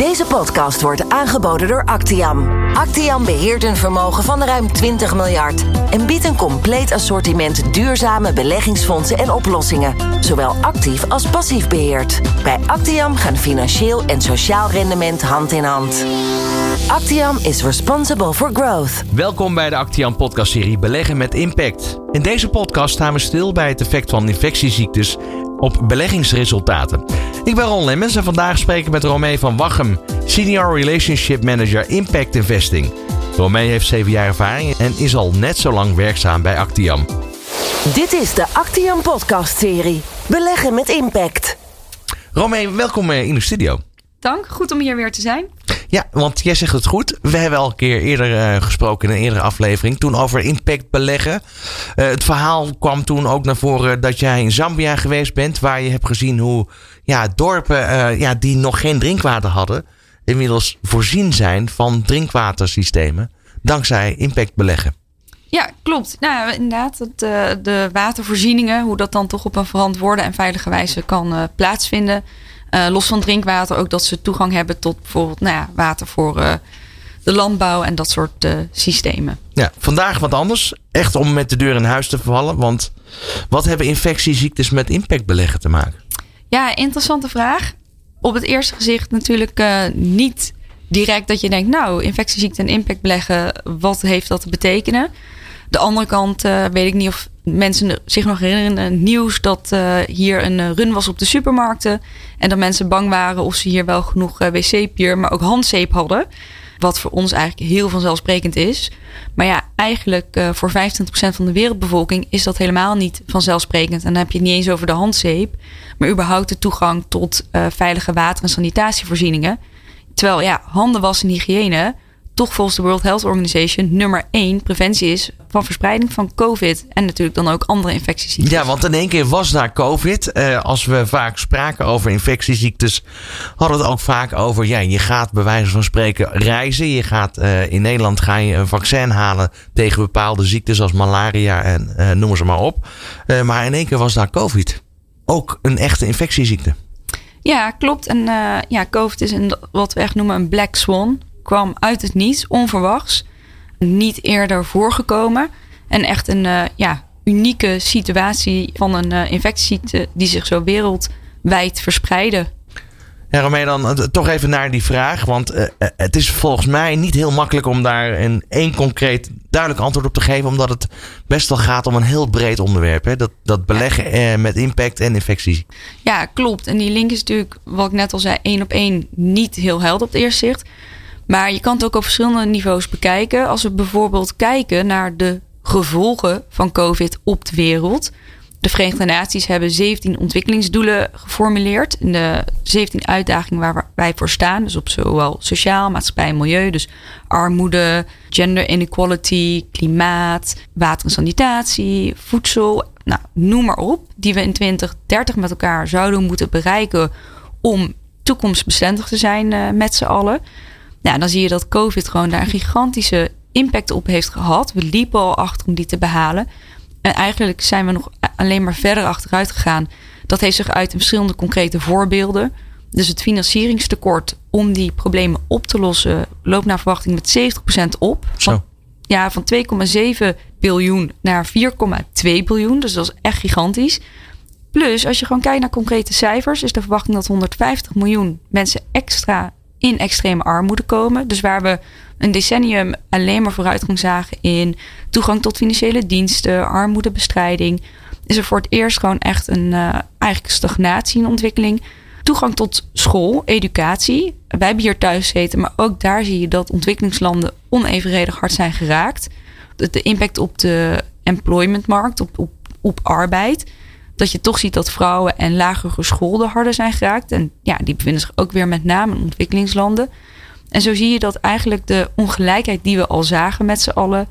Deze podcast wordt aangeboden door Actiam. Actiam beheert een vermogen van ruim 20 miljard en biedt een compleet assortiment duurzame beleggingsfondsen en oplossingen, zowel actief als passief beheerd. Bij Actiam gaan financieel en sociaal rendement hand in hand. Actiam is responsible for growth. Welkom bij de Actian podcastserie Beleggen met Impact. In deze podcast staan we stil bij het effect van infectieziektes op beleggingsresultaten. Ik ben Ron Lemmens en vandaag spreken we met Romee van Wachem, Senior Relationship Manager Impact Investing. Romee heeft 7 jaar ervaring en is al net zo lang werkzaam bij Actiam. Dit is de Actiam podcast-serie Beleggen met Impact. Romee, welkom eh, in de studio. Dank, goed om hier weer te zijn. Ja, want jij zegt het goed. We hebben al een keer eerder uh, gesproken in een eerdere aflevering. Toen over impact beleggen. Uh, het verhaal kwam toen ook naar voren dat jij in Zambia geweest bent. Waar je hebt gezien hoe ja, dorpen uh, ja, die nog geen drinkwater hadden. Inmiddels voorzien zijn van drinkwatersystemen. Dankzij impact beleggen. Ja, klopt. Nou, inderdaad, de watervoorzieningen, hoe dat dan toch op een verantwoorde en veilige wijze kan plaatsvinden. Uh, los van drinkwater ook dat ze toegang hebben tot bijvoorbeeld nou ja, water voor uh, de landbouw en dat soort uh, systemen. Ja, vandaag wat anders. Echt om met de deur in huis te vallen. Want wat hebben infectieziektes met impactbeleggen te maken? Ja, interessante vraag. Op het eerste gezicht natuurlijk niet direct dat je denkt, nou, infectieziekte en impactbeleggen, wat heeft dat te betekenen? De andere kant weet ik niet of mensen zich nog herinneren nieuws dat uh, hier een uh, run was op de supermarkten. En dat mensen bang waren of ze hier wel genoeg uh, wc-papier, maar ook handzeep hadden. Wat voor ons eigenlijk heel vanzelfsprekend is. Maar ja, eigenlijk voor 25% van de wereldbevolking is dat helemaal niet vanzelfsprekend. En dan heb je het niet eens over de handzeep, maar überhaupt de toegang tot veilige water- en sanitatievoorzieningen. Terwijl ja, handen wassen en hygiëne toch volgens de World Health Organization nummer één preventie is van verspreiding van COVID. En natuurlijk dan ook andere infectieziektes. Ja, want in één keer was daar COVID. Eh, als we vaak spraken over infectieziektes, hadden we het ook vaak over. Ja, je gaat bij wijze van spreken reizen. Je gaat uh, in Nederland ga je een vaccin halen tegen bepaalde ziektes als malaria en uh, noem ze maar op. Maar in één keer was daar COVID. Ook een echte infectieziekte. Ja, klopt. En ja, COVID is een, wat we echt noemen een black swan kwam uit het niets, onverwachts. Niet eerder voorgekomen. En echt een uh, ja, unieke situatie van een uh, infectieziekte die zich zo wereldwijd verspreidde. Ja, Romee, dan uh, toch even naar die vraag. Want het is volgens mij niet heel makkelijk om daar een één concreet duidelijk antwoord op te geven. Omdat het best wel gaat om een heel breed onderwerp. Hè? Dat, dat beleggen met impact en infectie. Ja, klopt. En die link is natuurlijk, wat ik net al zei, één op één niet heel helder op het eerste zicht. Maar je kan het ook op verschillende niveaus bekijken. Als we bijvoorbeeld kijken naar de gevolgen van COVID op de wereld. De Verenigde Naties hebben 17 ontwikkelingsdoelen geformuleerd. De 17 uitdagingen waar wij voor staan. Dus op zowel sociaal, maatschappij en milieu. Dus armoede, gender inequality, klimaat, water en sanitatie, voedsel. Nou, noem maar op. Die we in 2030 met elkaar zouden moeten bereiken om toekomstbestendig te zijn uh, met z'n allen. Nou, dan zie je dat COVID gewoon daar een gigantische impact op heeft gehad. We liepen al achter om die te behalen. En eigenlijk zijn we nog alleen maar verder achteruit gegaan. Dat heeft zich uit in verschillende concrete voorbeelden. Dus het financieringstekort om die problemen op te lossen loopt naar verwachting met 70% op. Van, ja, van 2,7 biljoen naar 4,2 biljoen. Dus dat is echt gigantisch. Plus, als je gewoon kijkt naar concrete cijfers, is de verwachting dat 150 miljoen mensen extra in extreme armoede komen. Dus waar we een decennium alleen maar vooruitgang zagen in toegang tot financiële diensten, armoedebestrijding, is er voor het eerst gewoon echt een uh, eigenlijk stagnatie in ontwikkeling. Toegang tot school, educatie. Wij hebben hier thuis gezeten, maar ook daar zie je dat ontwikkelingslanden onevenredig hard zijn geraakt. De, impact op de employmentmarkt, op, op arbeid dat je toch ziet dat vrouwen en lager geschoolden harder zijn geraakt. En ja, die bevinden zich ook weer met name in ontwikkelingslanden. En zo zie je dat eigenlijk de ongelijkheid die we al zagen met z'n allen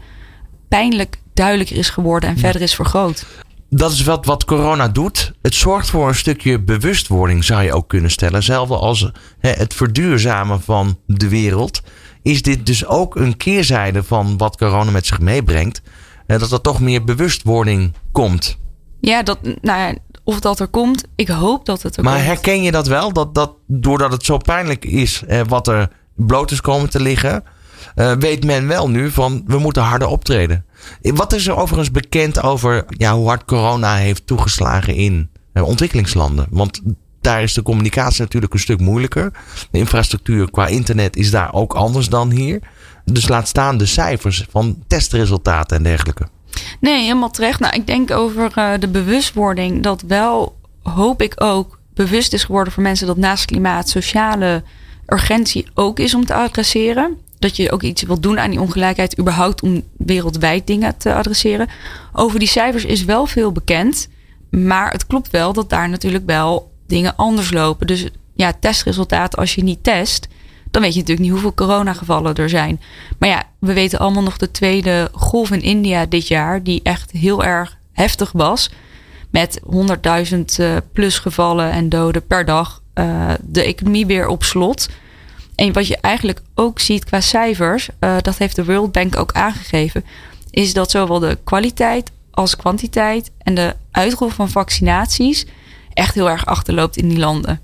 pijnlijk duidelijker is geworden en verder is vergroot. Dat is wat, wat corona doet. Het zorgt voor een stukje bewustwording, zou je ook kunnen stellen. Hetzelfde als hè, het verduurzamen van de wereld. Is dit dus ook een keerzijde van wat corona met zich meebrengt? Dat er toch meer bewustwording komt. Ja, dat, nou ja, of dat er komt. Ik hoop dat het er maar komt. herken je dat wel? Dat, dat doordat het zo pijnlijk is eh, wat er bloot is komen te liggen, eh, weet men wel nu van we moeten harder optreden. Eh, Wat is er overigens bekend over ja, hoe hard corona heeft toegeslagen in eh, ontwikkelingslanden? Want daar is de communicatie natuurlijk een stuk moeilijker. De infrastructuur qua internet is daar ook anders dan hier. Dus laat staan de cijfers van testresultaten en dergelijke. Nee, helemaal terecht. Nou, ik denk over eh, de bewustwording dat wel, hoop ik ook, bewust is geworden voor mensen dat naast klimaat sociale urgentie ook is om te adresseren. Dat je ook iets wilt doen aan die ongelijkheid, überhaupt om wereldwijd dingen te adresseren. Over die cijfers is wel veel bekend. Maar het klopt wel dat daar natuurlijk wel dingen anders lopen. Dus ja, testresultaten, als je niet test, dan weet je natuurlijk niet hoeveel coronagevallen er zijn. Maar ja, we weten allemaal nog de tweede golf in India dit jaar, die echt heel erg heftig was. Met 100.000 eh, plus gevallen en doden per dag. eh, de economie weer op slot. En wat je eigenlijk ook ziet qua cijfers, eh, dat heeft de World Bank ook aangegeven, is dat zowel de kwaliteit als kwantiteit en de uitrol van vaccinaties echt heel erg achterloopt in die landen.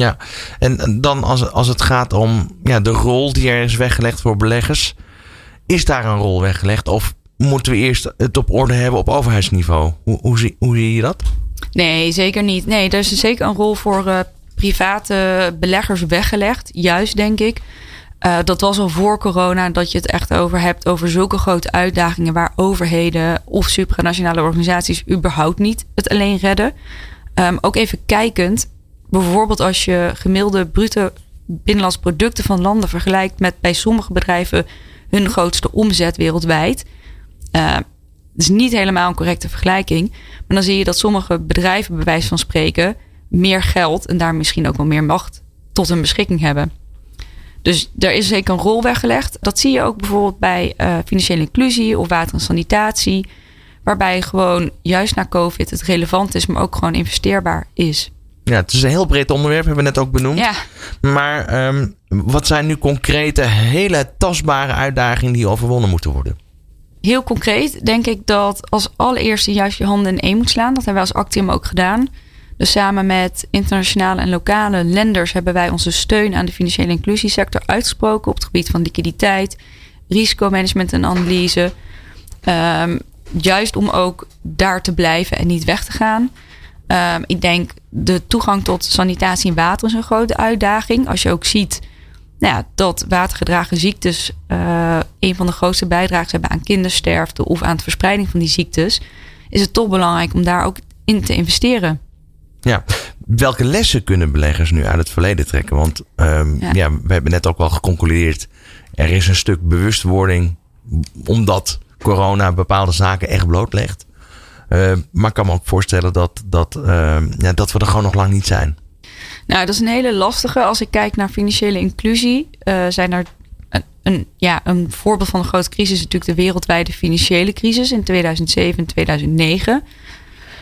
Ja, en dan als, als het gaat om ja, de rol die er is weggelegd voor beleggers. Is daar een rol weggelegd? Of moeten we eerst het op orde hebben op overheidsniveau? Hoe, hoe, zie, hoe zie je dat? Nee, zeker niet. Nee, er is zeker een rol voor eh, private beleggers weggelegd. Juist, denk ik. Eh, dat was al voor corona dat je het echt over hebt. Over zulke grote uitdagingen waar overheden of supranationale organisaties überhaupt niet het alleen redden. Ehm, ook even kijkend. Bijvoorbeeld als je gemiddelde bruto binnenlands producten van landen vergelijkt met bij sommige bedrijven hun grootste omzet wereldwijd. Uh, dat is niet helemaal een correcte vergelijking. Maar dan zie je dat sommige bedrijven, bij wijze van spreken, meer geld en daar misschien ook wel meer macht tot hun beschikking hebben. Dus er is zeker een rol weggelegd. Dat zie je ook bijvoorbeeld bij uh, financiële inclusie of water en sanitatie. Waarbij gewoon juist na COVID het relevant is, maar ook gewoon investeerbaar is. Ja, het is een heel breed onderwerp, hebben we net ook benoemd. Ja. Maar um, wat zijn nu concrete, hele tastbare uitdagingen die overwonnen moeten worden? Heel concreet denk ik dat als allereerste juist je handen in één moet slaan. Dat hebben wij als Actium ook gedaan. Dus samen met internationale en lokale lenders hebben wij onze steun aan de financiële inclusiesector uitgesproken op het gebied van liquiditeit, risicomanagement en analyse. Um, juist om ook daar te blijven en niet weg te gaan. Um, ik denk de toegang tot sanitatie en water is een grote uitdaging. Als je ook ziet nou ja, dat watergedragen ziektes uh, een van de grootste bijdragers hebben aan kindersterfte of aan de verspreiding van die ziektes, is het toch belangrijk om daar ook in te investeren. Ja, welke lessen kunnen beleggers nu uit het verleden trekken? Want um, ja. ja. we hebben net ook al geconcludeerd, er is een stuk bewustwording omdat corona bepaalde zaken echt blootlegt. Uh, maar ik kan me ook voorstellen dat, dat, uh, ja, dat we er gewoon nog lang niet zijn. Nou, dat is een hele lastige. Als ik kijk naar financiële inclusie, uh, zijn er een, ja, een voorbeeld van een grote crisis is natuurlijk de wereldwijde financiële crisis in 2007 en 2009.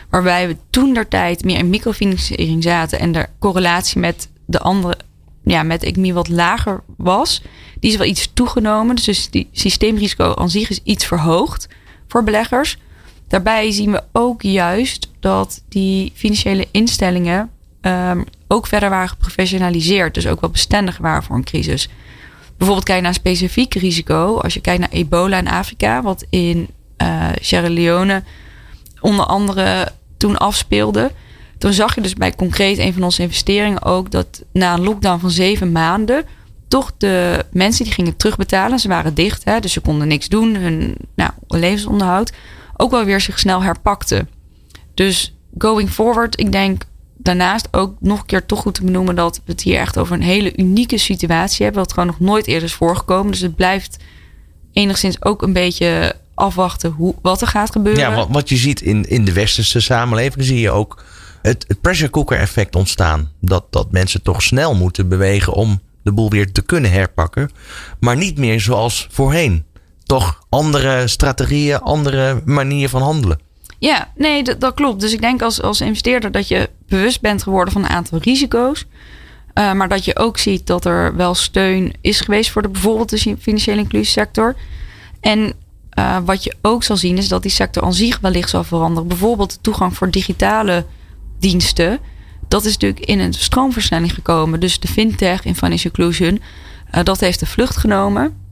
Waarbij we toen der tijd meer in microfinanciering zaten en de correlatie met de andere, ja, met economie wat lager was. Die is wel iets toegenomen. Dus die systeemrisico aan zich is iets verhoogd voor beleggers. Daarbij zien we ook juist dat die financiële instellingen um, ook verder waren geprofessionaliseerd. Dus ook wel bestendig waren voor een crisis. Bijvoorbeeld kijk naar een specifiek risico. Als je kijkt naar ebola in Afrika, wat in uh, Sierra Leone onder andere toen afspeelde. Toen zag je dus bij concreet een van onze investeringen ook dat na een lockdown van zeven maanden toch de mensen die gingen terugbetalen, ze waren dicht, hè, dus ze konden niks doen, hun nou, levensonderhoud, ook wel weer zich snel herpakten. Dus going forward, ik denk daarnaast ook nog een keer toch goed te benoemen dat we het hier echt over een hele unieke situatie hebben, wat gewoon nog nooit eerder is voorgekomen. Dus het blijft enigszins ook een beetje afwachten hoe, wat er gaat gebeuren. Ja, wat, wat je ziet in, in de westerse samenleving, zie je ook het, het pressure cooker effect ontstaan. Dat, dat mensen toch snel moeten bewegen om de boel weer te kunnen herpakken. Maar niet meer zoals voorheen. Toch andere strategieën, andere manieren van handelen. Ja, nee, dat, klopt. Dus ik denk als, als investeerder dat je bewust bent geworden van een aantal risico's. Uh, maar dat je ook ziet dat er wel steun is geweest voor de, bijvoorbeeld de financiële inclusiesector. En uh, wat je ook zal zien is dat die sector aan zich wellicht zal veranderen. Bijvoorbeeld de toegang voor digitale diensten. Dat is natuurlijk in een stroomversnelling gekomen. Dus de fintech in financial inclusion, uh, dat heeft de vlucht genomen.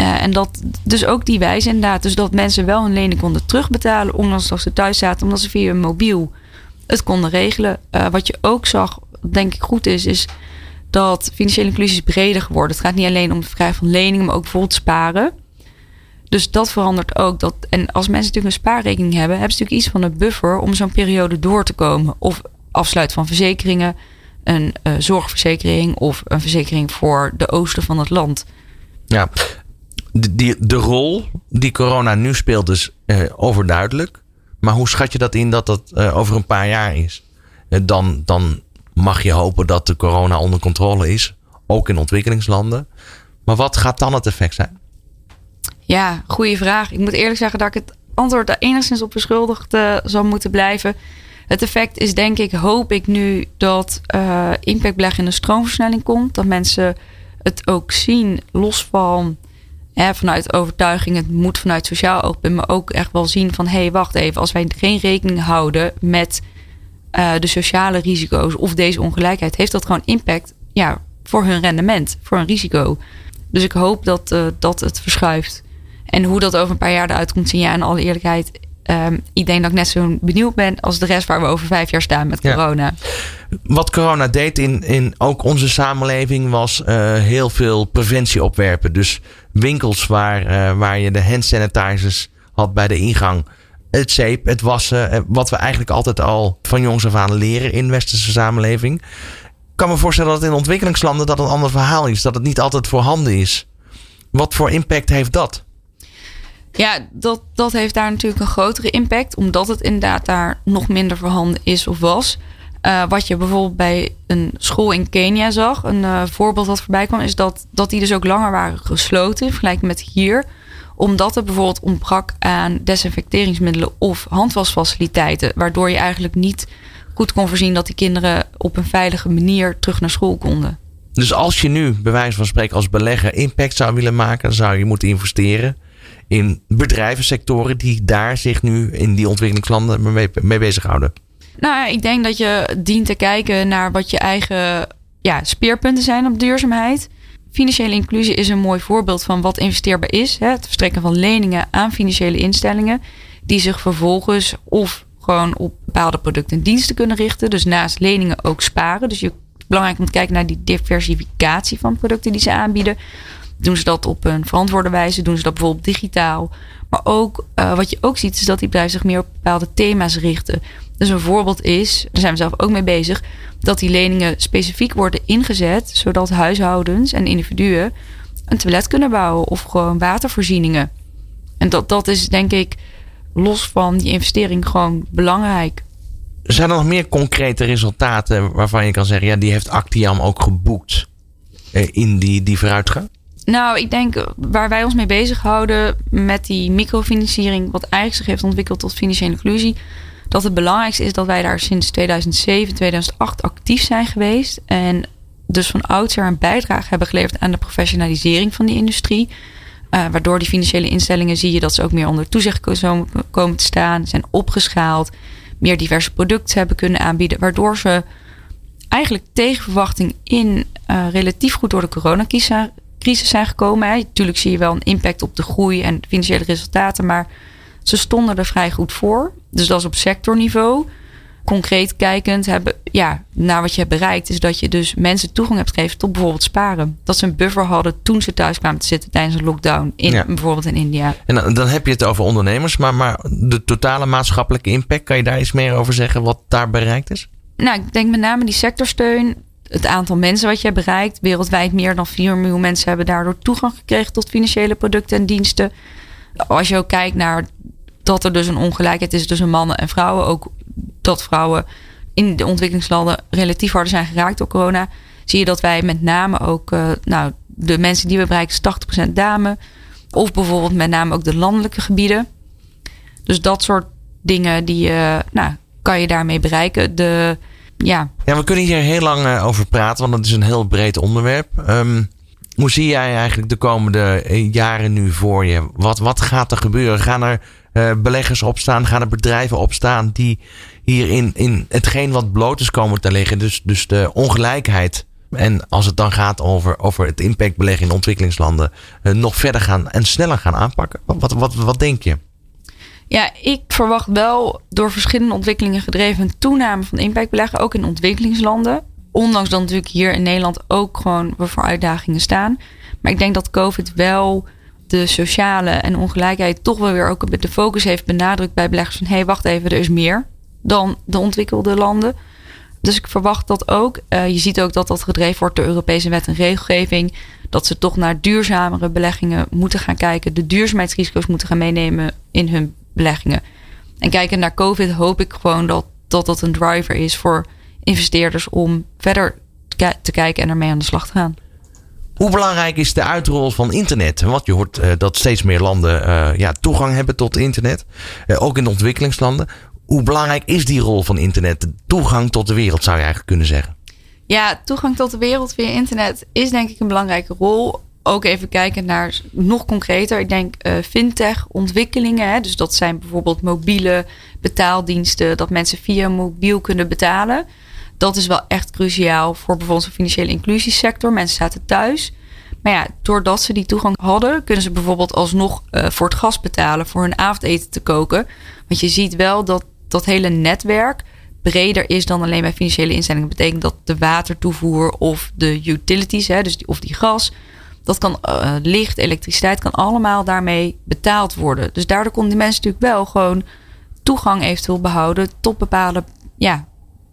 Uh, en dat dus ook die wijze inderdaad. Dus dat mensen wel hun lening konden terugbetalen. Ondanks dat ze thuis zaten. Omdat ze via hun mobiel het konden regelen. Uh, wat je ook zag, denk ik goed is, is dat financiële inclusie is breder geworden. Het gaat niet alleen om het verkrijgen van leningen, maar ook bijvoorbeeld sparen. Dus dat verandert ook. Dat, en als mensen natuurlijk een spaarrekening hebben, hebben ze natuurlijk iets van een buffer om zo'n periode door te komen. Of afsluit van verzekeringen, een uh, zorgverzekering of een verzekering voor de oosten van het land. Ja, de, de rol die corona nu speelt is uh, overduidelijk. Maar hoe schat je dat in dat dat uh, over een paar jaar is? dan, dan mag je hopen dat de corona onder controle is. Ook in ontwikkelingslanden. Maar wat gaat dan het effect zijn? Ja, goede vraag. Ik moet eerlijk zeggen dat ik het antwoord daar enigszins op beschuldigd uh, zal moeten blijven. Het effect is denk ik, hoop ik nu, dat uh, impactbeleg in de stroomversnelling komt. Dat mensen het ook zien, los van vanuit overtuiging, het moet vanuit sociaal oogpunt, maar ook echt wel zien van hé, hey, wacht even, als wij geen rekening houden met uh, de sociale risico's of deze ongelijkheid, heeft dat gewoon impact ja, voor hun rendement, voor een risico. Dus ik hoop dat, uh, dat het verschuift. En hoe dat over een paar jaar eruit komt zien, ja, in alle eerlijkheid. Um, ik denk dat ik net zo benieuwd ben als de rest waar we over vijf jaar staan met corona. Wat corona deed in, in ook onze samenleving was uh, heel veel preventie opwerpen. Dus winkels waar, uh, waar je de hand sanitizers had bij de ingang. Het zeep, het wassen. Wat we eigenlijk altijd al van jongs af aan leren in westerse samenleving. Ik kan me voorstellen dat in ontwikkelingslanden dat een ander verhaal is. Dat het niet altijd voorhanden is. Wat voor impact heeft dat? Ja, dat, dat heeft daar natuurlijk een grotere impact, omdat het inderdaad daar nog minder voorhanden is of was. Uh, wat je bijvoorbeeld bij een school in Kenia zag, een uh, voorbeeld wat voorbij kwam, is dat, dat die dus ook langer waren gesloten in vergelijking met hier. Omdat er bijvoorbeeld ontbrak aan desinfecteringsmiddelen of handwasfaciliteiten. Waardoor je eigenlijk niet goed kon voorzien dat die kinderen op een veilige manier terug naar school konden. Dus als je nu, bij wijze van spreken, als belegger impact zou willen maken, dan zou je moeten investeren in bedrijvensectoren die daar zich nu in die ontwikkelingslanden mee, mee bezighouden? Nou, ik denk dat je dient te kijken naar wat je eigen ja, speerpunten zijn op duurzaamheid. Financiële inclusie is een mooi voorbeeld van wat investeerbaar is. Hè? Het verstrekken van leningen aan financiële instellingen, die zich vervolgens of gewoon op bepaalde producten en diensten kunnen richten. Dus naast leningen ook sparen. Dus je, belangrijk om te kijken naar die diversificatie van producten die ze aanbieden. Doen ze dat op een verantwoorde wijze? Doen ze dat bijvoorbeeld digitaal? Maar ook uh, wat je ook ziet, is dat die bedrijven zich meer op bepaalde thema's richten. Dus een voorbeeld is, daar zijn we zelf ook mee bezig, dat die leningen specifiek worden ingezet, zodat huishoudens en individuen een toilet kunnen bouwen of gewoon watervoorzieningen. En dat, dat is denk ik los van die investering gewoon belangrijk. Zijn er nog meer concrete resultaten waarvan je kan zeggen, ja, die heeft Actiam ook geboekt eh, in die, die vooruitgang? Nou, ik denk waar wij ons mee bezighouden met die microfinanciering, wat eigenlijk zich heeft ontwikkeld tot financiële inclusie, dat het belangrijkste is dat wij daar sinds 2007, 2008 actief zijn geweest. En dus van oudsher een bijdrage hebben geleverd aan de professionalisering van die industrie. Uh, waardoor die financiële instellingen zie je dat ze ook meer onder toezicht komen te staan, zijn opgeschaald, meer diverse producten hebben kunnen aanbieden, waardoor ze eigenlijk tegen verwachting in uh, relatief goed door de coronacrisis crisis zijn gekomen. Hè. Natuurlijk zie je wel een impact op de groei en financiële resultaten, maar ze stonden er vrij goed voor. Dus dat is op sectorniveau. Concreet kijkend hebben, ja, naar wat je hebt bereikt, is dat je dus mensen toegang hebt gegeven tot bijvoorbeeld sparen. Dat ze een buffer hadden toen ze thuis kwamen te zitten tijdens een lockdown, in, ja. bijvoorbeeld in India. En dan, dan, heb je het over ondernemers, maar, maar de totale maatschappelijke impact, kan je daar iets meer over zeggen wat daar bereikt is? Nou, ik denk met name die sectorsteun het aantal mensen wat je bereikt. Wereldwijd meer dan 4 miljoen mensen hebben daardoor toegang gekregen tot financiële producten en diensten. Als je ook kijkt naar dat er dus een ongelijkheid is tussen mannen en vrouwen. Ook dat vrouwen in de ontwikkelingslanden relatief harder zijn geraakt door corona. Zie je dat wij met name ook, uh, nou, de mensen die we bereiken, is 80% dame. Of bijvoorbeeld met name ook de landelijke gebieden. Dus dat soort dingen die, uh, nou, kan je daarmee bereiken. De, ja. ja, we kunnen hier heel lang uh, over praten, want het is een heel breed onderwerp. Um, hoe zie jij eigenlijk de komende jaren nu voor je? Wat, wat gaat er gebeuren? Gaan er uh, beleggers opstaan? Gaan er bedrijven opstaan die hier in, in hetgeen wat bloot is komen te liggen? Dus, dus de ongelijkheid. En als het dan gaat over, over het impactbeleggen in ontwikkelingslanden, nog verder gaan en sneller gaan aanpakken. Wat, wat, wat denk je? Ja, ik verwacht wel door verschillende ontwikkelingen gedreven een toename van impactbeleggen, ook in ontwikkelingslanden. Ondanks dat natuurlijk hier in Nederland ook gewoon we voor uitdagingen staan. Maar ik denk dat COVID wel de sociale en ongelijkheid toch wel weer ook de focus heeft benadrukt bij beleggers van hé, hey, wacht even, er is meer dan de ontwikkelde landen. Dus ik verwacht dat ook. Uh, je ziet ook dat dat gedreven wordt door Europese wet en regelgeving. Dat ze toch naar duurzamere beleggingen moeten gaan kijken. De duurzaamheidsrisico's moeten gaan meenemen in hun beleggingen. En kijken naar COVID hoop ik gewoon dat dat, dat een driver is voor investeerders om verder te kijken en ermee aan de slag te gaan. Hoe belangrijk is de uitrol van internet? Want je hoort uh, dat steeds meer landen uh, ja, toegang hebben tot internet. Uh, ook in de ontwikkelingslanden. Hoe belangrijk is die rol van internet? De toegang tot de wereld zou je eigenlijk kunnen zeggen. Ja, toegang tot de wereld via internet is denk ik een belangrijke rol. Ook even kijken naar nog concreter. Ik denk fintech ontwikkelingen. Dus dat zijn bijvoorbeeld mobiele betaaldiensten. Dat mensen via mobiel kunnen betalen dat is wel echt cruciaal voor bijvoorbeeld de financiële inclusiesector. Mensen zaten thuis. Maar ja, doordat ze die toegang hadden, kunnen ze bijvoorbeeld alsnog uh, voor het gas betalen voor hun avondeten te koken. Want je ziet wel dat dat hele netwerk breder is dan alleen bij financiële instellingen. Dat betekent dat de watertoevoer of de utilities, hè, dus of die gas, dat kan uh, licht, elektriciteit, kan allemaal daarmee betaald worden. Dus daardoor konden die mensen natuurlijk wel gewoon toegang eventueel behouden tot bepaalde ja,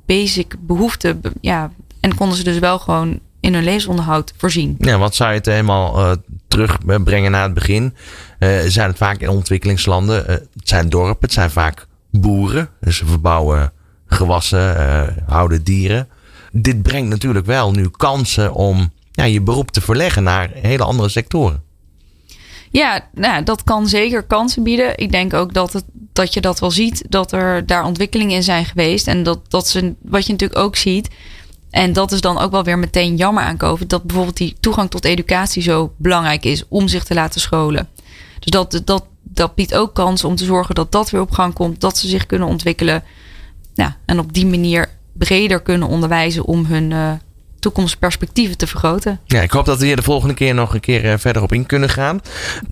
basic behoeften. Ja, en konden ze dus wel gewoon in hun levensonderhoud voorzien. Ja, wat zou je het helemaal uh, terugbrengen naar het begin? Uh, zijn het vaak in ontwikkelingslanden? Het zijn dorpen, het zijn vaak boeren. Dus ze verbouwen gewassen, houden dieren. Dit brengt natuurlijk wel nu kansen om ja, je beroep te verleggen naar hele andere sectoren. Ja, nou, dat kan zeker kansen bieden. Ik denk ook dat, het, dat je dat wel ziet, dat er daar ontwikkelingen in zijn geweest. En dat, dat ze, wat je natuurlijk ook ziet, en dat is dan ook wel weer meteen jammer aan COVID, dat bijvoorbeeld die toegang tot educatie zo belangrijk is om zich te laten scholen. Dus dat, dat, dat biedt ook kans om te zorgen dat dat weer op gang komt, dat ze zich kunnen ontwikkelen. Ja, en op die manier breder kunnen onderwijzen om hun, uh, toekomstperspectieven te vergroten. Ja, ik hoop dat we hier de volgende keer nog een keer eh, verder op in kunnen gaan.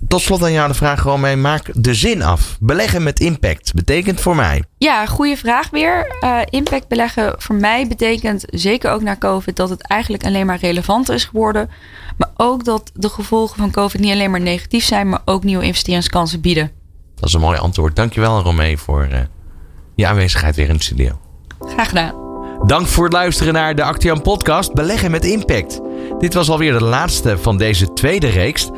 Tot slot aan jou de vraag gewoon mee. Maak de zin af. Beleggen met impact betekent voor mij. Ja, goede vraag weer. Uh, impact beleggen voor mij betekent zeker ook na COVID dat het eigenlijk alleen maar relevanter is geworden. Maar ook dat de gevolgen van COVID niet alleen maar negatief zijn, maar ook nieuwe investeringskansen bieden. Dat is een mooi antwoord. Dankjewel Romee voor uh, je aanwezigheid weer in de studio. Graag gedaan. Dank voor het luisteren naar de Actian podcast Beleggen met Impact. Dit was alweer de laatste van deze tweede reeks.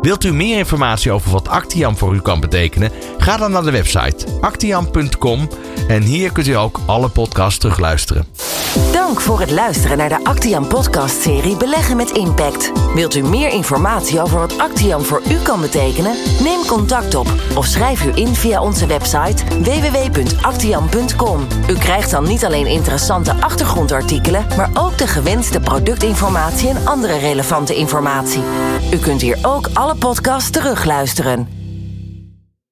Wilt u meer informatie over wat Actiam voor u kan betekenen? Ga dan naar de website actiam.com en hier kunt u ook alle podcasts terugluisteren. Dank voor het luisteren naar de Actiam podcast serie Beleggen met Impact. Wilt u meer informatie over wat Actiam voor u kan betekenen? Neem contact op of schrijf u in via onze website www.actiam.com. U krijgt dan niet alleen interessante achtergrondartikelen, maar ook de gewenste productinformatie en andere relevante informatie. U kunt hier ook alle podcasts terugluisteren.